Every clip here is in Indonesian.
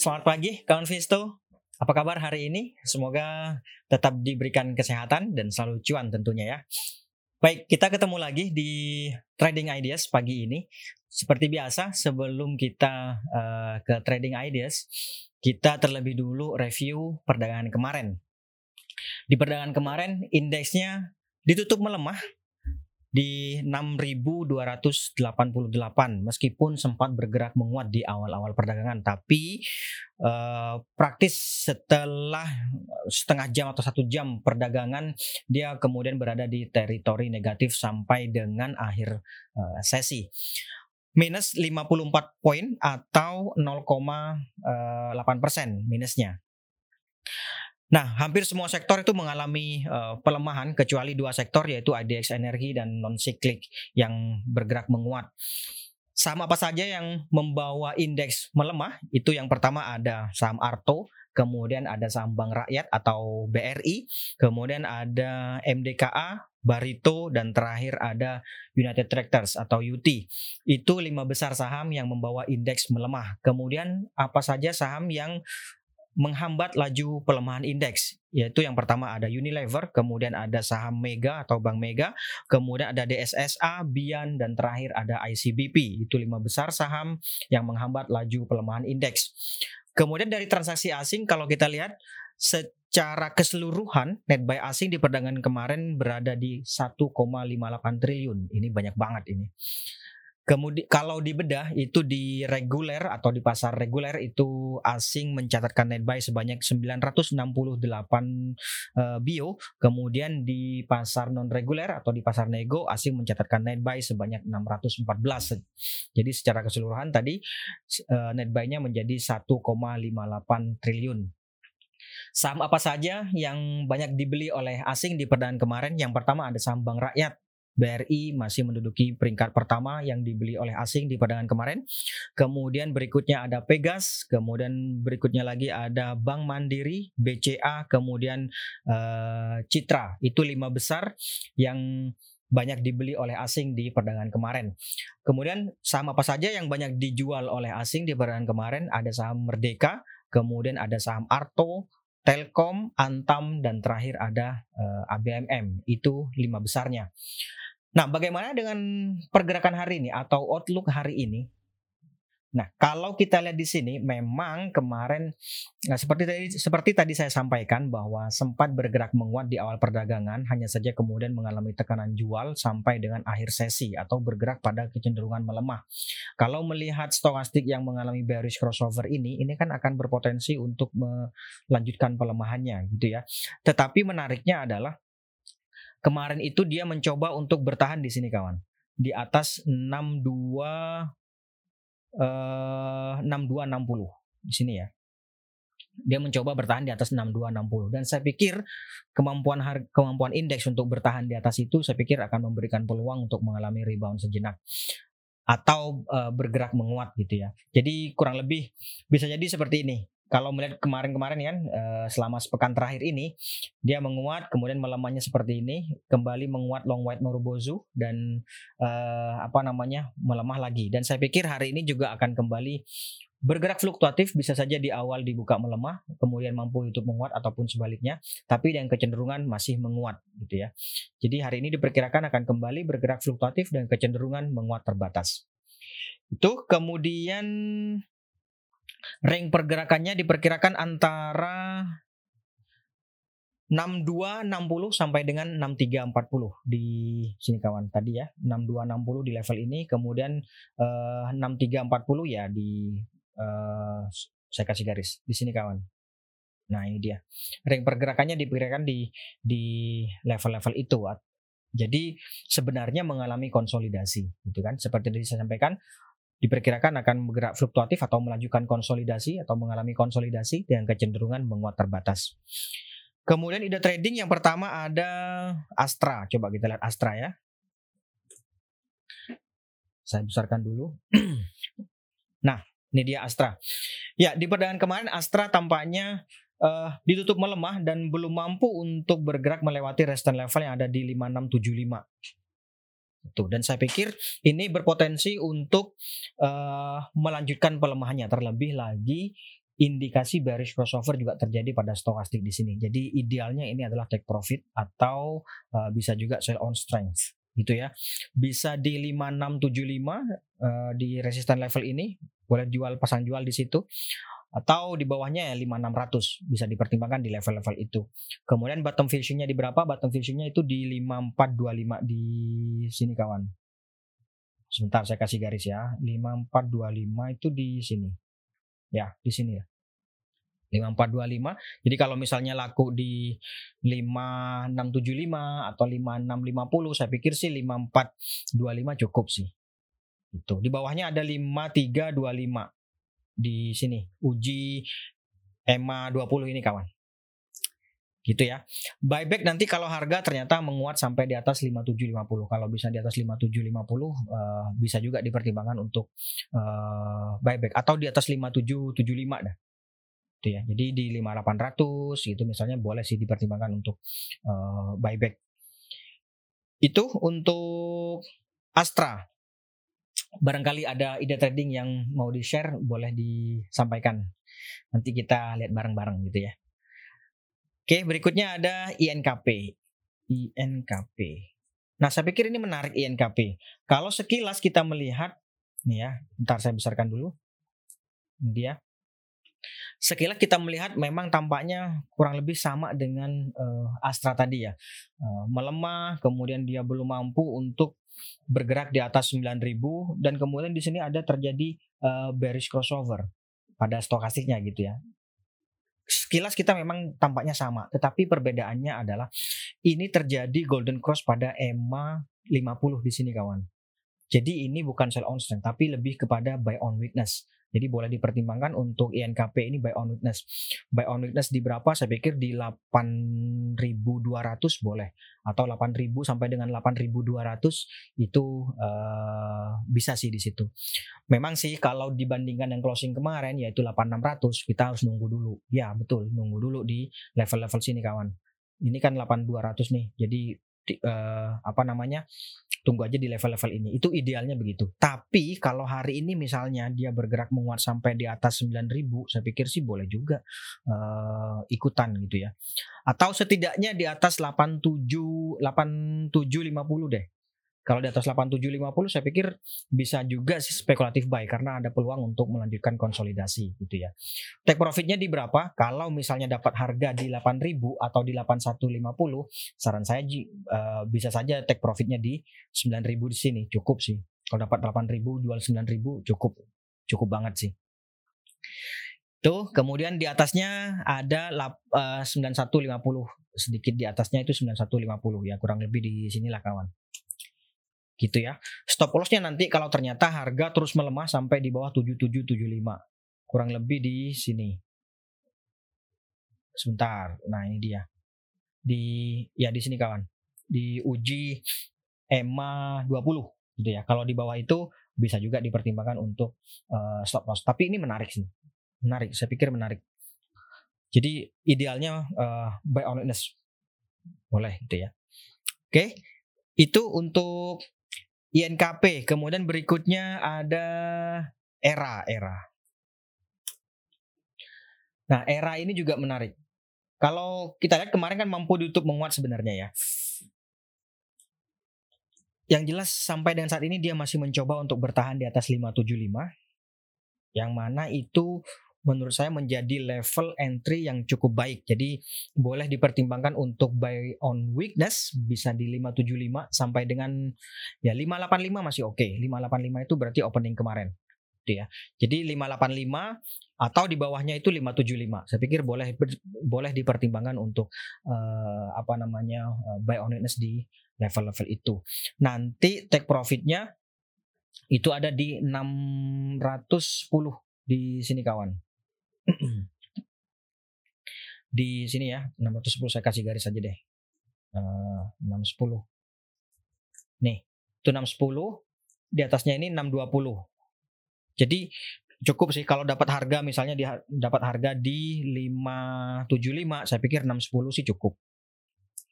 Selamat pagi kawan Visto. Apa kabar hari ini? Semoga tetap diberikan kesehatan dan selalu cuan tentunya ya. Baik, kita ketemu lagi di Trading Ideas pagi ini. Seperti biasa, sebelum kita uh, ke Trading Ideas, kita terlebih dulu review perdagangan kemarin. Di perdagangan kemarin, indeksnya ditutup melemah di 6288 meskipun sempat bergerak menguat di awal-awal perdagangan. Tapi uh, praktis setelah setengah jam atau satu jam perdagangan dia kemudian berada di teritori negatif sampai dengan akhir uh, sesi. Minus 54 poin atau 0,8 persen minusnya Nah, hampir semua sektor itu mengalami uh, pelemahan kecuali dua sektor yaitu IDX energi dan non cyclic yang bergerak menguat. Saham apa saja yang membawa indeks melemah? Itu yang pertama ada saham Arto, kemudian ada saham Bank Rakyat atau BRI, kemudian ada MDKA, Barito dan terakhir ada United Tractors atau UT. Itu lima besar saham yang membawa indeks melemah. Kemudian apa saja saham yang menghambat laju pelemahan indeks yaitu yang pertama ada Unilever, kemudian ada saham Mega atau Bank Mega, kemudian ada DSSA, Bian dan terakhir ada ICBP. Itu lima besar saham yang menghambat laju pelemahan indeks. Kemudian dari transaksi asing kalau kita lihat secara keseluruhan net buy asing di perdagangan kemarin berada di 1,58 triliun. Ini banyak banget ini. Kemudian kalau di bedah itu di reguler atau di pasar reguler itu asing mencatatkan net buy sebanyak 968 uh, bio, kemudian di pasar non reguler atau di pasar nego asing mencatatkan net buy sebanyak 614. Jadi secara keseluruhan tadi uh, net buy-nya menjadi 1,58 triliun. Saham apa saja yang banyak dibeli oleh asing di perdagangan kemarin? Yang pertama ada saham Bank Rakyat BRI masih menduduki peringkat pertama yang dibeli oleh asing di perdagangan kemarin. Kemudian berikutnya ada Pegas, kemudian berikutnya lagi ada Bank Mandiri, BCA, kemudian uh, Citra. Itu lima besar yang banyak dibeli oleh asing di perdagangan kemarin. Kemudian saham apa saja yang banyak dijual oleh asing di perdagangan kemarin? Ada saham Merdeka, kemudian ada saham Arto, Telkom, Antam, dan terakhir ada uh, eh, ABMM. Itu lima besarnya. Nah, bagaimana dengan pergerakan hari ini atau outlook hari ini? Nah, kalau kita lihat di sini, memang kemarin, nah seperti tadi seperti tadi saya sampaikan bahwa sempat bergerak menguat di awal perdagangan, hanya saja kemudian mengalami tekanan jual sampai dengan akhir sesi atau bergerak pada kecenderungan melemah. Kalau melihat stokastik yang mengalami bearish crossover ini, ini kan akan berpotensi untuk melanjutkan pelemahannya, gitu ya. Tetapi menariknya adalah kemarin itu dia mencoba untuk bertahan di sini kawan. Di atas 62 eh 6260 di sini ya. Dia mencoba bertahan di atas 6260 dan saya pikir kemampuan harga, kemampuan indeks untuk bertahan di atas itu saya pikir akan memberikan peluang untuk mengalami rebound sejenak. Atau uh, bergerak menguat gitu ya. Jadi kurang lebih bisa jadi seperti ini kalau melihat kemarin-kemarin kan uh, selama sepekan terakhir ini dia menguat kemudian melemahnya seperti ini kembali menguat long white Norubozu dan uh, apa namanya melemah lagi. Dan saya pikir hari ini juga akan kembali bergerak fluktuatif bisa saja di awal dibuka melemah kemudian mampu untuk menguat ataupun sebaliknya tapi yang kecenderungan masih menguat gitu ya. Jadi hari ini diperkirakan akan kembali bergerak fluktuatif dan kecenderungan menguat terbatas. Itu kemudian Ring pergerakannya diperkirakan antara 6260 sampai dengan 6340 di sini kawan. Tadi ya 6260 di level ini kemudian uh, 6340 ya di uh, saya kasih garis di sini kawan. Nah ini dia. Ring pergerakannya diperkirakan di di level-level itu jadi sebenarnya mengalami konsolidasi gitu kan. Seperti tadi saya sampaikan diperkirakan akan bergerak fluktuatif atau melanjutkan konsolidasi atau mengalami konsolidasi dengan kecenderungan menguat terbatas. Kemudian ide trading yang pertama ada Astra. Coba kita lihat Astra ya. Saya besarkan dulu. nah, ini dia Astra. Ya, di perdagangan kemarin Astra tampaknya uh, ditutup melemah dan belum mampu untuk bergerak melewati resistance level yang ada di 5675. Tuh, dan saya pikir ini berpotensi untuk uh, melanjutkan pelemahannya terlebih lagi indikasi bearish crossover juga terjadi pada stokastik di sini. Jadi idealnya ini adalah take profit atau uh, bisa juga sell on strength gitu ya. Bisa di 5675 uh, di resisten level ini boleh jual pasang jual di situ atau di bawahnya ya 5600 bisa dipertimbangkan di level-level itu. Kemudian bottom fishingnya di berapa? Bottom fishingnya itu di 5425 di sini kawan. Sebentar saya kasih garis ya. 5425 itu di sini. Ya, di sini ya. 5425. Jadi kalau misalnya laku di 5675 atau 5650 saya pikir sih 5425 cukup sih. Itu. Di bawahnya ada 5325 di sini uji EMA 20 ini kawan. Gitu ya. Buyback nanti kalau harga ternyata menguat sampai di atas 5750 kalau bisa di atas 5750 uh, bisa juga dipertimbangkan untuk uh, buyback. Atau di atas 5775 dah. Gitu ya. Jadi di 5800 itu misalnya boleh sih dipertimbangkan untuk uh, buyback. Itu untuk Astra barangkali ada ide trading yang mau di share boleh disampaikan. Nanti kita lihat bareng-bareng gitu ya. Oke berikutnya ada INKP INKP nah saya pikir ini menarik INKP kalau sekilas kita melihat nih ya ntar saya besarkan dulu. Dia. Sekilas kita melihat memang tampaknya kurang lebih sama dengan uh, Astra tadi ya. Uh, melemah kemudian dia belum mampu untuk bergerak di atas 9000 dan kemudian di sini ada terjadi uh, bearish crossover pada stokastiknya gitu ya. Sekilas kita memang tampaknya sama, tetapi perbedaannya adalah ini terjadi golden cross pada EMA 50 di sini kawan. Jadi ini bukan sell on strength tapi lebih kepada buy on weakness. Jadi boleh dipertimbangkan untuk INKP ini buy on witness. Buy on witness di berapa? Saya pikir di 8.200 boleh atau 8.000 sampai dengan 8.200 itu uh, bisa sih di situ. Memang sih kalau dibandingkan yang closing kemarin yaitu 8.600 kita harus nunggu dulu. Ya, betul, nunggu dulu di level-level sini kawan. Ini kan 8.200 nih. Jadi uh, apa namanya tunggu aja di level-level ini. Itu idealnya begitu. Tapi kalau hari ini misalnya dia bergerak menguat sampai di atas 9000, saya pikir sih boleh juga uh, ikutan gitu ya. Atau setidaknya di atas 87 8750 deh. Kalau di atas 8750 saya pikir bisa juga sih spekulatif buy karena ada peluang untuk melanjutkan konsolidasi gitu ya. Take profitnya di berapa? Kalau misalnya dapat harga di 8000 atau di 8150, saran saya uh, bisa saja take profitnya di 9000 di sini cukup sih. Kalau dapat 8000 jual 9000 cukup cukup banget sih. Tuh, kemudian di atasnya ada uh, 9150 sedikit di atasnya itu 9150 ya kurang lebih di sinilah kawan gitu ya. Stop lossnya nanti kalau ternyata harga terus melemah sampai di bawah 7775. Kurang lebih di sini. Sebentar. Nah, ini dia. Di ya di sini kawan. Di uji EMA 20 gitu ya. Kalau di bawah itu bisa juga dipertimbangkan untuk uh, stop loss. Tapi ini menarik sih. Menarik, saya pikir menarik. Jadi idealnya uh, buy on witness. Boleh gitu ya. Oke. Itu untuk INKP. Kemudian berikutnya ada era era. Nah, era ini juga menarik. Kalau kita lihat kemarin kan mampu ditutup menguat sebenarnya ya. Yang jelas sampai dengan saat ini dia masih mencoba untuk bertahan di atas 575. Yang mana itu menurut saya menjadi level entry yang cukup baik. Jadi boleh dipertimbangkan untuk buy on weakness bisa di 575 sampai dengan ya 585 masih oke. Okay. 585 itu berarti opening kemarin. Gitu ya. Jadi 585 atau di bawahnya itu 575. Saya pikir boleh boleh dipertimbangkan untuk uh, apa namanya uh, buy on weakness di level-level itu. Nanti take profitnya itu ada di 610 di sini kawan. di sini ya 610 saya kasih garis aja deh. Uh, 610 nih itu 610 di atasnya ini 620 jadi cukup sih kalau dapat harga misalnya di dapat harga di 575 saya pikir 610 sih cukup.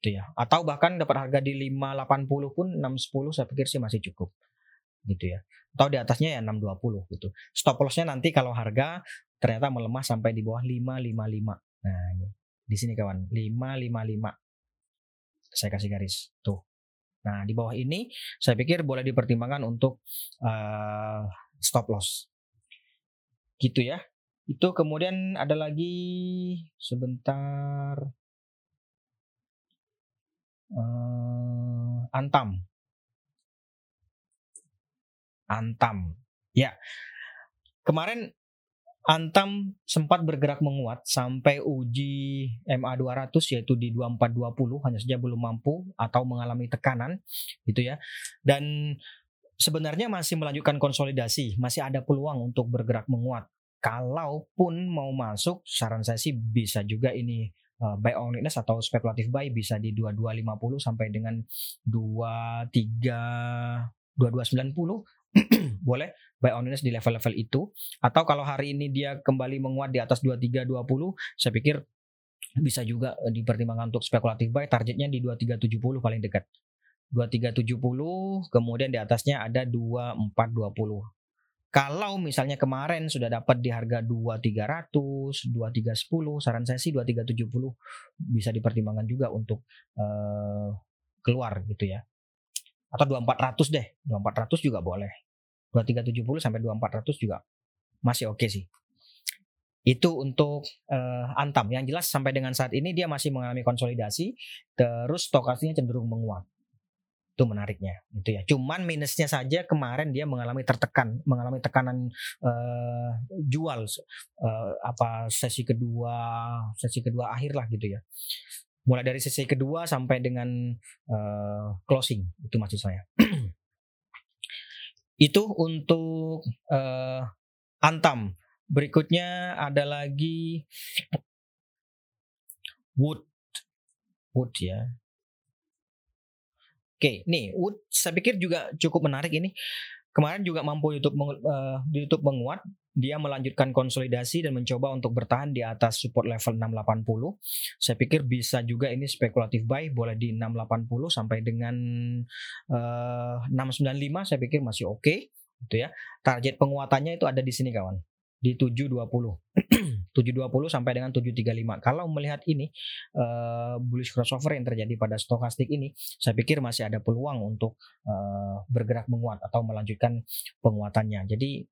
Itu ya. Atau bahkan dapat harga di 580 pun 610 saya pikir sih masih cukup gitu ya atau di atasnya ya 620 gitu stop lossnya nanti kalau harga ternyata melemah sampai di bawah 555. Nah, ini di sini kawan, 555. Saya kasih garis. Tuh. Nah, di bawah ini saya pikir boleh dipertimbangkan untuk uh, stop loss. Gitu ya. Itu kemudian ada lagi sebentar uh, Antam. Antam. Ya. Kemarin Antam sempat bergerak menguat sampai uji MA 200 yaitu di 2420 hanya saja belum mampu atau mengalami tekanan gitu ya. Dan sebenarnya masih melanjutkan konsolidasi, masih ada peluang untuk bergerak menguat. Kalaupun mau masuk, saran saya sih bisa juga ini uh, buy on weakness atau spekulatif buy bisa di 2250 sampai dengan 23 2290 boleh buy on di level-level itu. Atau kalau hari ini dia kembali menguat di atas 2320 saya pikir bisa juga eh, dipertimbangkan untuk spekulatif buy. Targetnya di 2370 paling dekat. 2370 kemudian di atasnya ada 2420 kalau misalnya kemarin sudah dapat di harga 2300, 2310, saran saya sih 2370 bisa dipertimbangkan juga untuk uh, keluar gitu ya. Atau 2400 deh, 2400 juga boleh. 2370 sampai 2400 juga masih oke okay sih. Itu untuk uh, Antam. Yang jelas sampai dengan saat ini dia masih mengalami konsolidasi, terus stokastiknya cenderung menguat. Itu menariknya, gitu ya. Cuman minusnya saja kemarin dia mengalami tertekan, mengalami tekanan uh, jual uh, apa sesi kedua, sesi kedua akhir lah gitu ya. Mulai dari sesi kedua sampai dengan uh, closing itu maksud saya. Itu untuk uh, Antam. Berikutnya ada lagi Wood. Wood ya. Oke, nih Wood saya pikir juga cukup menarik ini. Kemarin juga mampu YouTube uh, di YouTube menguat, dia melanjutkan konsolidasi dan mencoba untuk bertahan di atas support level 680. Saya pikir bisa juga ini spekulatif buy boleh di 680 sampai dengan uh, eh, 695 saya pikir masih oke okay, gitu ya. Target penguatannya itu ada di sini kawan di 720. 720 sampai dengan 735. Kalau melihat ini uh, bullish crossover yang terjadi pada stokastik ini, saya pikir masih ada peluang untuk uh, bergerak menguat atau melanjutkan penguatannya. Jadi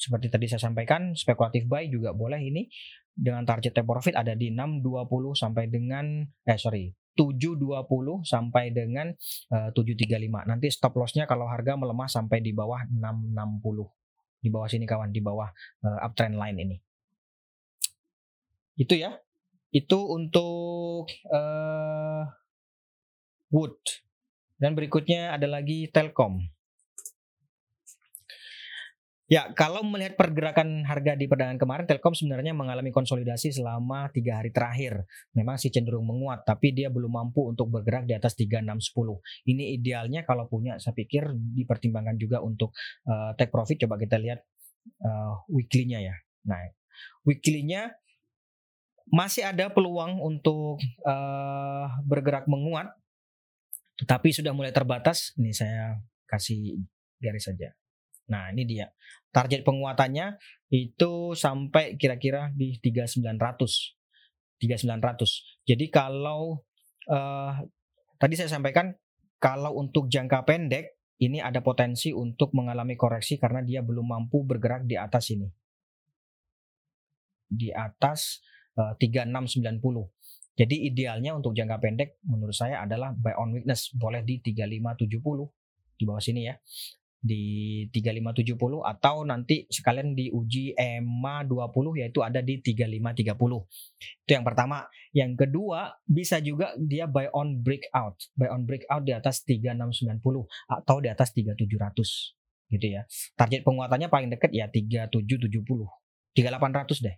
seperti tadi saya sampaikan, spekulatif buy juga boleh ini dengan target take profit ada di 620 sampai dengan eh sorry 720 sampai dengan uh, 735. Nanti stop lossnya kalau harga melemah sampai di bawah 660. Di bawah sini kawan, di bawah uh, uptrend line ini. Itu ya. Itu untuk uh, Wood. Dan berikutnya ada lagi Telkom. Ya, kalau melihat pergerakan harga di perdagangan kemarin, Telkom sebenarnya mengalami konsolidasi selama tiga hari terakhir. Memang sih cenderung menguat, tapi dia belum mampu untuk bergerak di atas 3610. Ini idealnya kalau punya, saya pikir dipertimbangkan juga untuk uh, take profit. Coba kita lihat uh, weekly-nya ya. Nah, weekly-nya masih ada peluang untuk uh, bergerak menguat, tapi sudah mulai terbatas. Ini saya kasih garis saja. Nah, ini dia. Target penguatannya itu sampai kira-kira di 3900. 3900. Jadi kalau uh, tadi saya sampaikan kalau untuk jangka pendek ini ada potensi untuk mengalami koreksi karena dia belum mampu bergerak di atas ini. Di atas uh, 3690. Jadi idealnya untuk jangka pendek menurut saya adalah buy on weakness boleh di 3570 di bawah sini ya di 3570 atau nanti sekalian diuji EMA 20 yaitu ada di 3530. Itu yang pertama. Yang kedua bisa juga dia buy on breakout. Buy on breakout di atas 3690 atau di atas 3700 gitu ya. Target penguatannya paling dekat ya 3770. 3800 deh.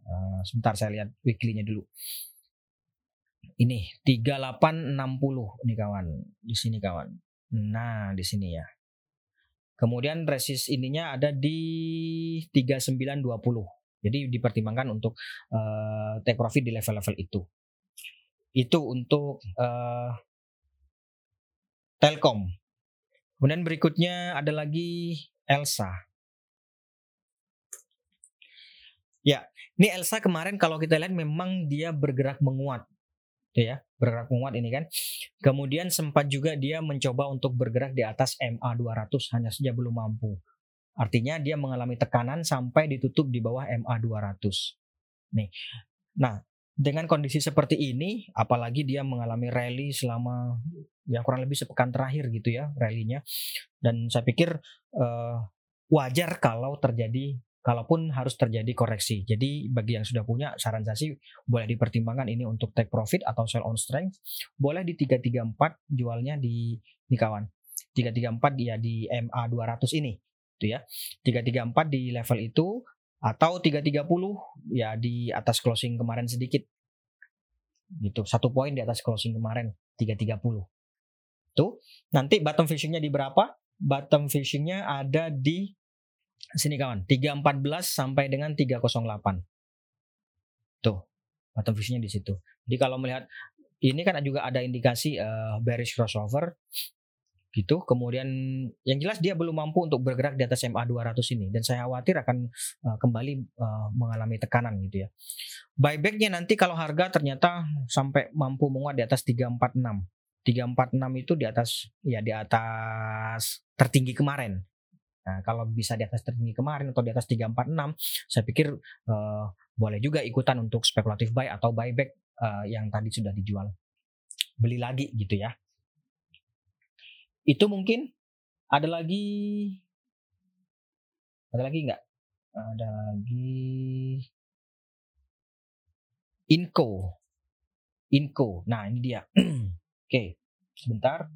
Uh, sebentar saya lihat weekly-nya dulu. Ini 3860 nih kawan. Di sini kawan. Nah, di sini ya. Kemudian resist ininya ada di 3920. Jadi dipertimbangkan untuk uh, take profit di level-level itu. Itu untuk uh, Telkom. Kemudian berikutnya ada lagi Elsa. Ini Elsa kemarin kalau kita lihat memang dia bergerak menguat. Ya, bergerak menguat ini kan. Kemudian sempat juga dia mencoba untuk bergerak di atas MA 200 hanya saja belum mampu. Artinya dia mengalami tekanan sampai ditutup di bawah MA 200. Nih. Nah, dengan kondisi seperti ini, apalagi dia mengalami rally selama ya kurang lebih sepekan terakhir gitu ya rallynya, dan saya pikir uh, wajar kalau terjadi kalaupun harus terjadi koreksi. Jadi bagi yang sudah punya saran saya sih boleh dipertimbangkan ini untuk take profit atau sell on strength. Boleh di 334 jualnya di di kawan. 334 ya di MA 200 ini itu ya. 334 di level itu atau 330 ya di atas closing kemarin sedikit gitu satu poin di atas closing kemarin 330 tuh nanti bottom fishingnya di berapa bottom fishingnya ada di sini kawan 314 sampai dengan 308 tuh bottom fishingnya di situ jadi kalau melihat ini kan juga ada indikasi uh, bearish crossover gitu. Kemudian yang jelas dia belum mampu untuk bergerak di atas MA 200 ini dan saya khawatir akan uh, kembali uh, mengalami tekanan gitu ya. Buybacknya nanti kalau harga ternyata sampai mampu menguat di atas 346. 346 itu di atas ya di atas tertinggi kemarin. Nah, kalau bisa di atas tertinggi kemarin atau di atas 346, saya pikir uh, boleh juga ikutan untuk spekulatif buy atau buyback uh, yang tadi sudah dijual. Beli lagi gitu ya. Itu mungkin ada lagi ada lagi nggak? Ada lagi Inco. Inco. Nah, ini dia. Oke, sebentar.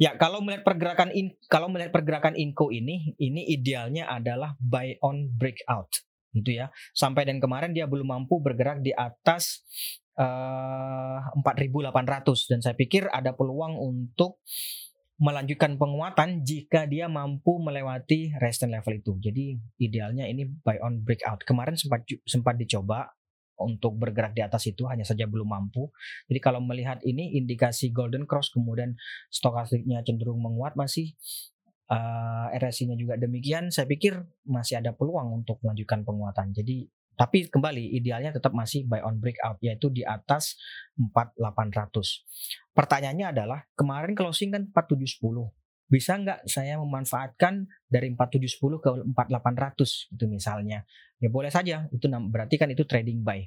Ya, kalau melihat pergerakan in, kalau melihat pergerakan Inco ini, ini idealnya adalah buy on breakout, gitu ya. Sampai dan kemarin dia belum mampu bergerak di atas uh, eh, 4.800 dan saya pikir ada peluang untuk melanjutkan penguatan jika dia mampu melewati resistance level itu. Jadi idealnya ini buy on breakout. Kemarin sempat sempat dicoba untuk bergerak di atas itu hanya saja belum mampu. Jadi kalau melihat ini indikasi golden cross kemudian stokastiknya cenderung menguat masih uh, eh, RSI-nya juga demikian, saya pikir masih ada peluang untuk melanjutkan penguatan. Jadi tapi kembali idealnya tetap masih buy on breakout yaitu di atas 4800. Pertanyaannya adalah kemarin closing kan 4710. Bisa nggak saya memanfaatkan dari 4710 ke 4800 itu misalnya. Ya boleh saja, itu berarti kan itu trading buy.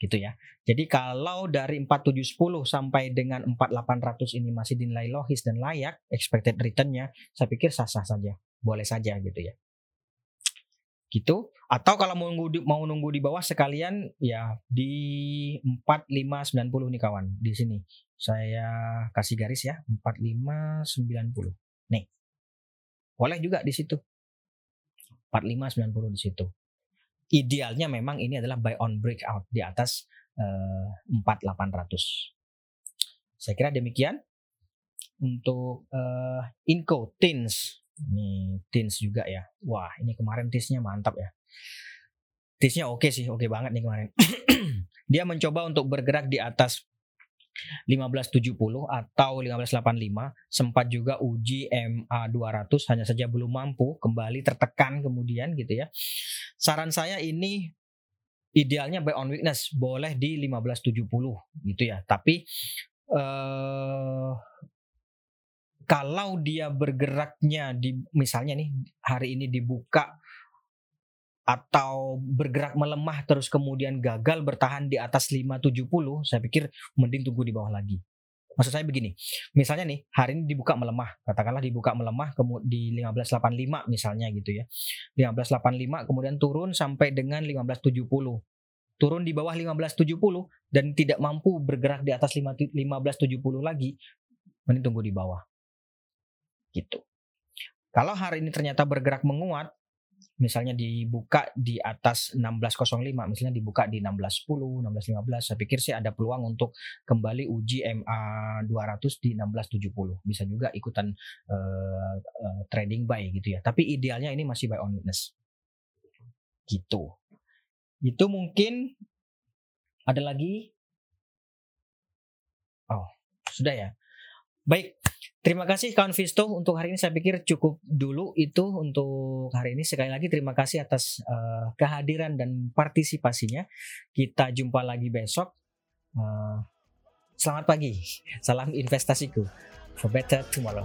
Gitu ya. Jadi kalau dari 4710 sampai dengan 4800 ini masih dinilai logis dan layak expected return-nya, saya pikir sah-sah saja. Boleh saja gitu ya gitu. Atau kalau mau nunggu di, mau nunggu di bawah sekalian ya di 4590 nih kawan. Di sini. Saya kasih garis ya. 4590 nih. Boleh juga di situ. 4590 di situ. Idealnya memang ini adalah buy on breakout di atas eh, 4800 saya kira demikian untuk uh, Inco Tins ini Tins juga ya. Wah, ini kemarin Tinsnya mantap ya. Tinsnya oke okay sih, oke okay banget nih kemarin. Dia mencoba untuk bergerak di atas 1570 atau 1585 sempat juga uji MA 200 hanya saja belum mampu kembali tertekan kemudian gitu ya. Saran saya ini idealnya buy on weakness boleh di 1570 gitu ya. Tapi eh kalau dia bergeraknya di misalnya nih hari ini dibuka atau bergerak melemah terus kemudian gagal bertahan di atas 570 saya pikir mending tunggu di bawah lagi. Maksud saya begini misalnya nih hari ini dibuka melemah katakanlah dibuka melemah di 1585 misalnya gitu ya. 1585 kemudian turun sampai dengan 1570 turun di bawah 1570 dan tidak mampu bergerak di atas 1570 lagi mending tunggu di bawah gitu. Kalau hari ini ternyata bergerak menguat, misalnya dibuka di atas 1605, misalnya dibuka di 1610, 1615, saya pikir sih ada peluang untuk kembali uji MA 200 di 1670. Bisa juga ikutan uh, uh, trading buy gitu ya. Tapi idealnya ini masih buy on witness. Gitu. Itu mungkin ada lagi Oh, sudah ya. Baik, Terima kasih kawan Visto untuk hari ini saya pikir cukup dulu itu untuk hari ini sekali lagi terima kasih atas uh, kehadiran dan partisipasinya. Kita jumpa lagi besok. Uh, selamat pagi. Salam investasiku. For better tomorrow.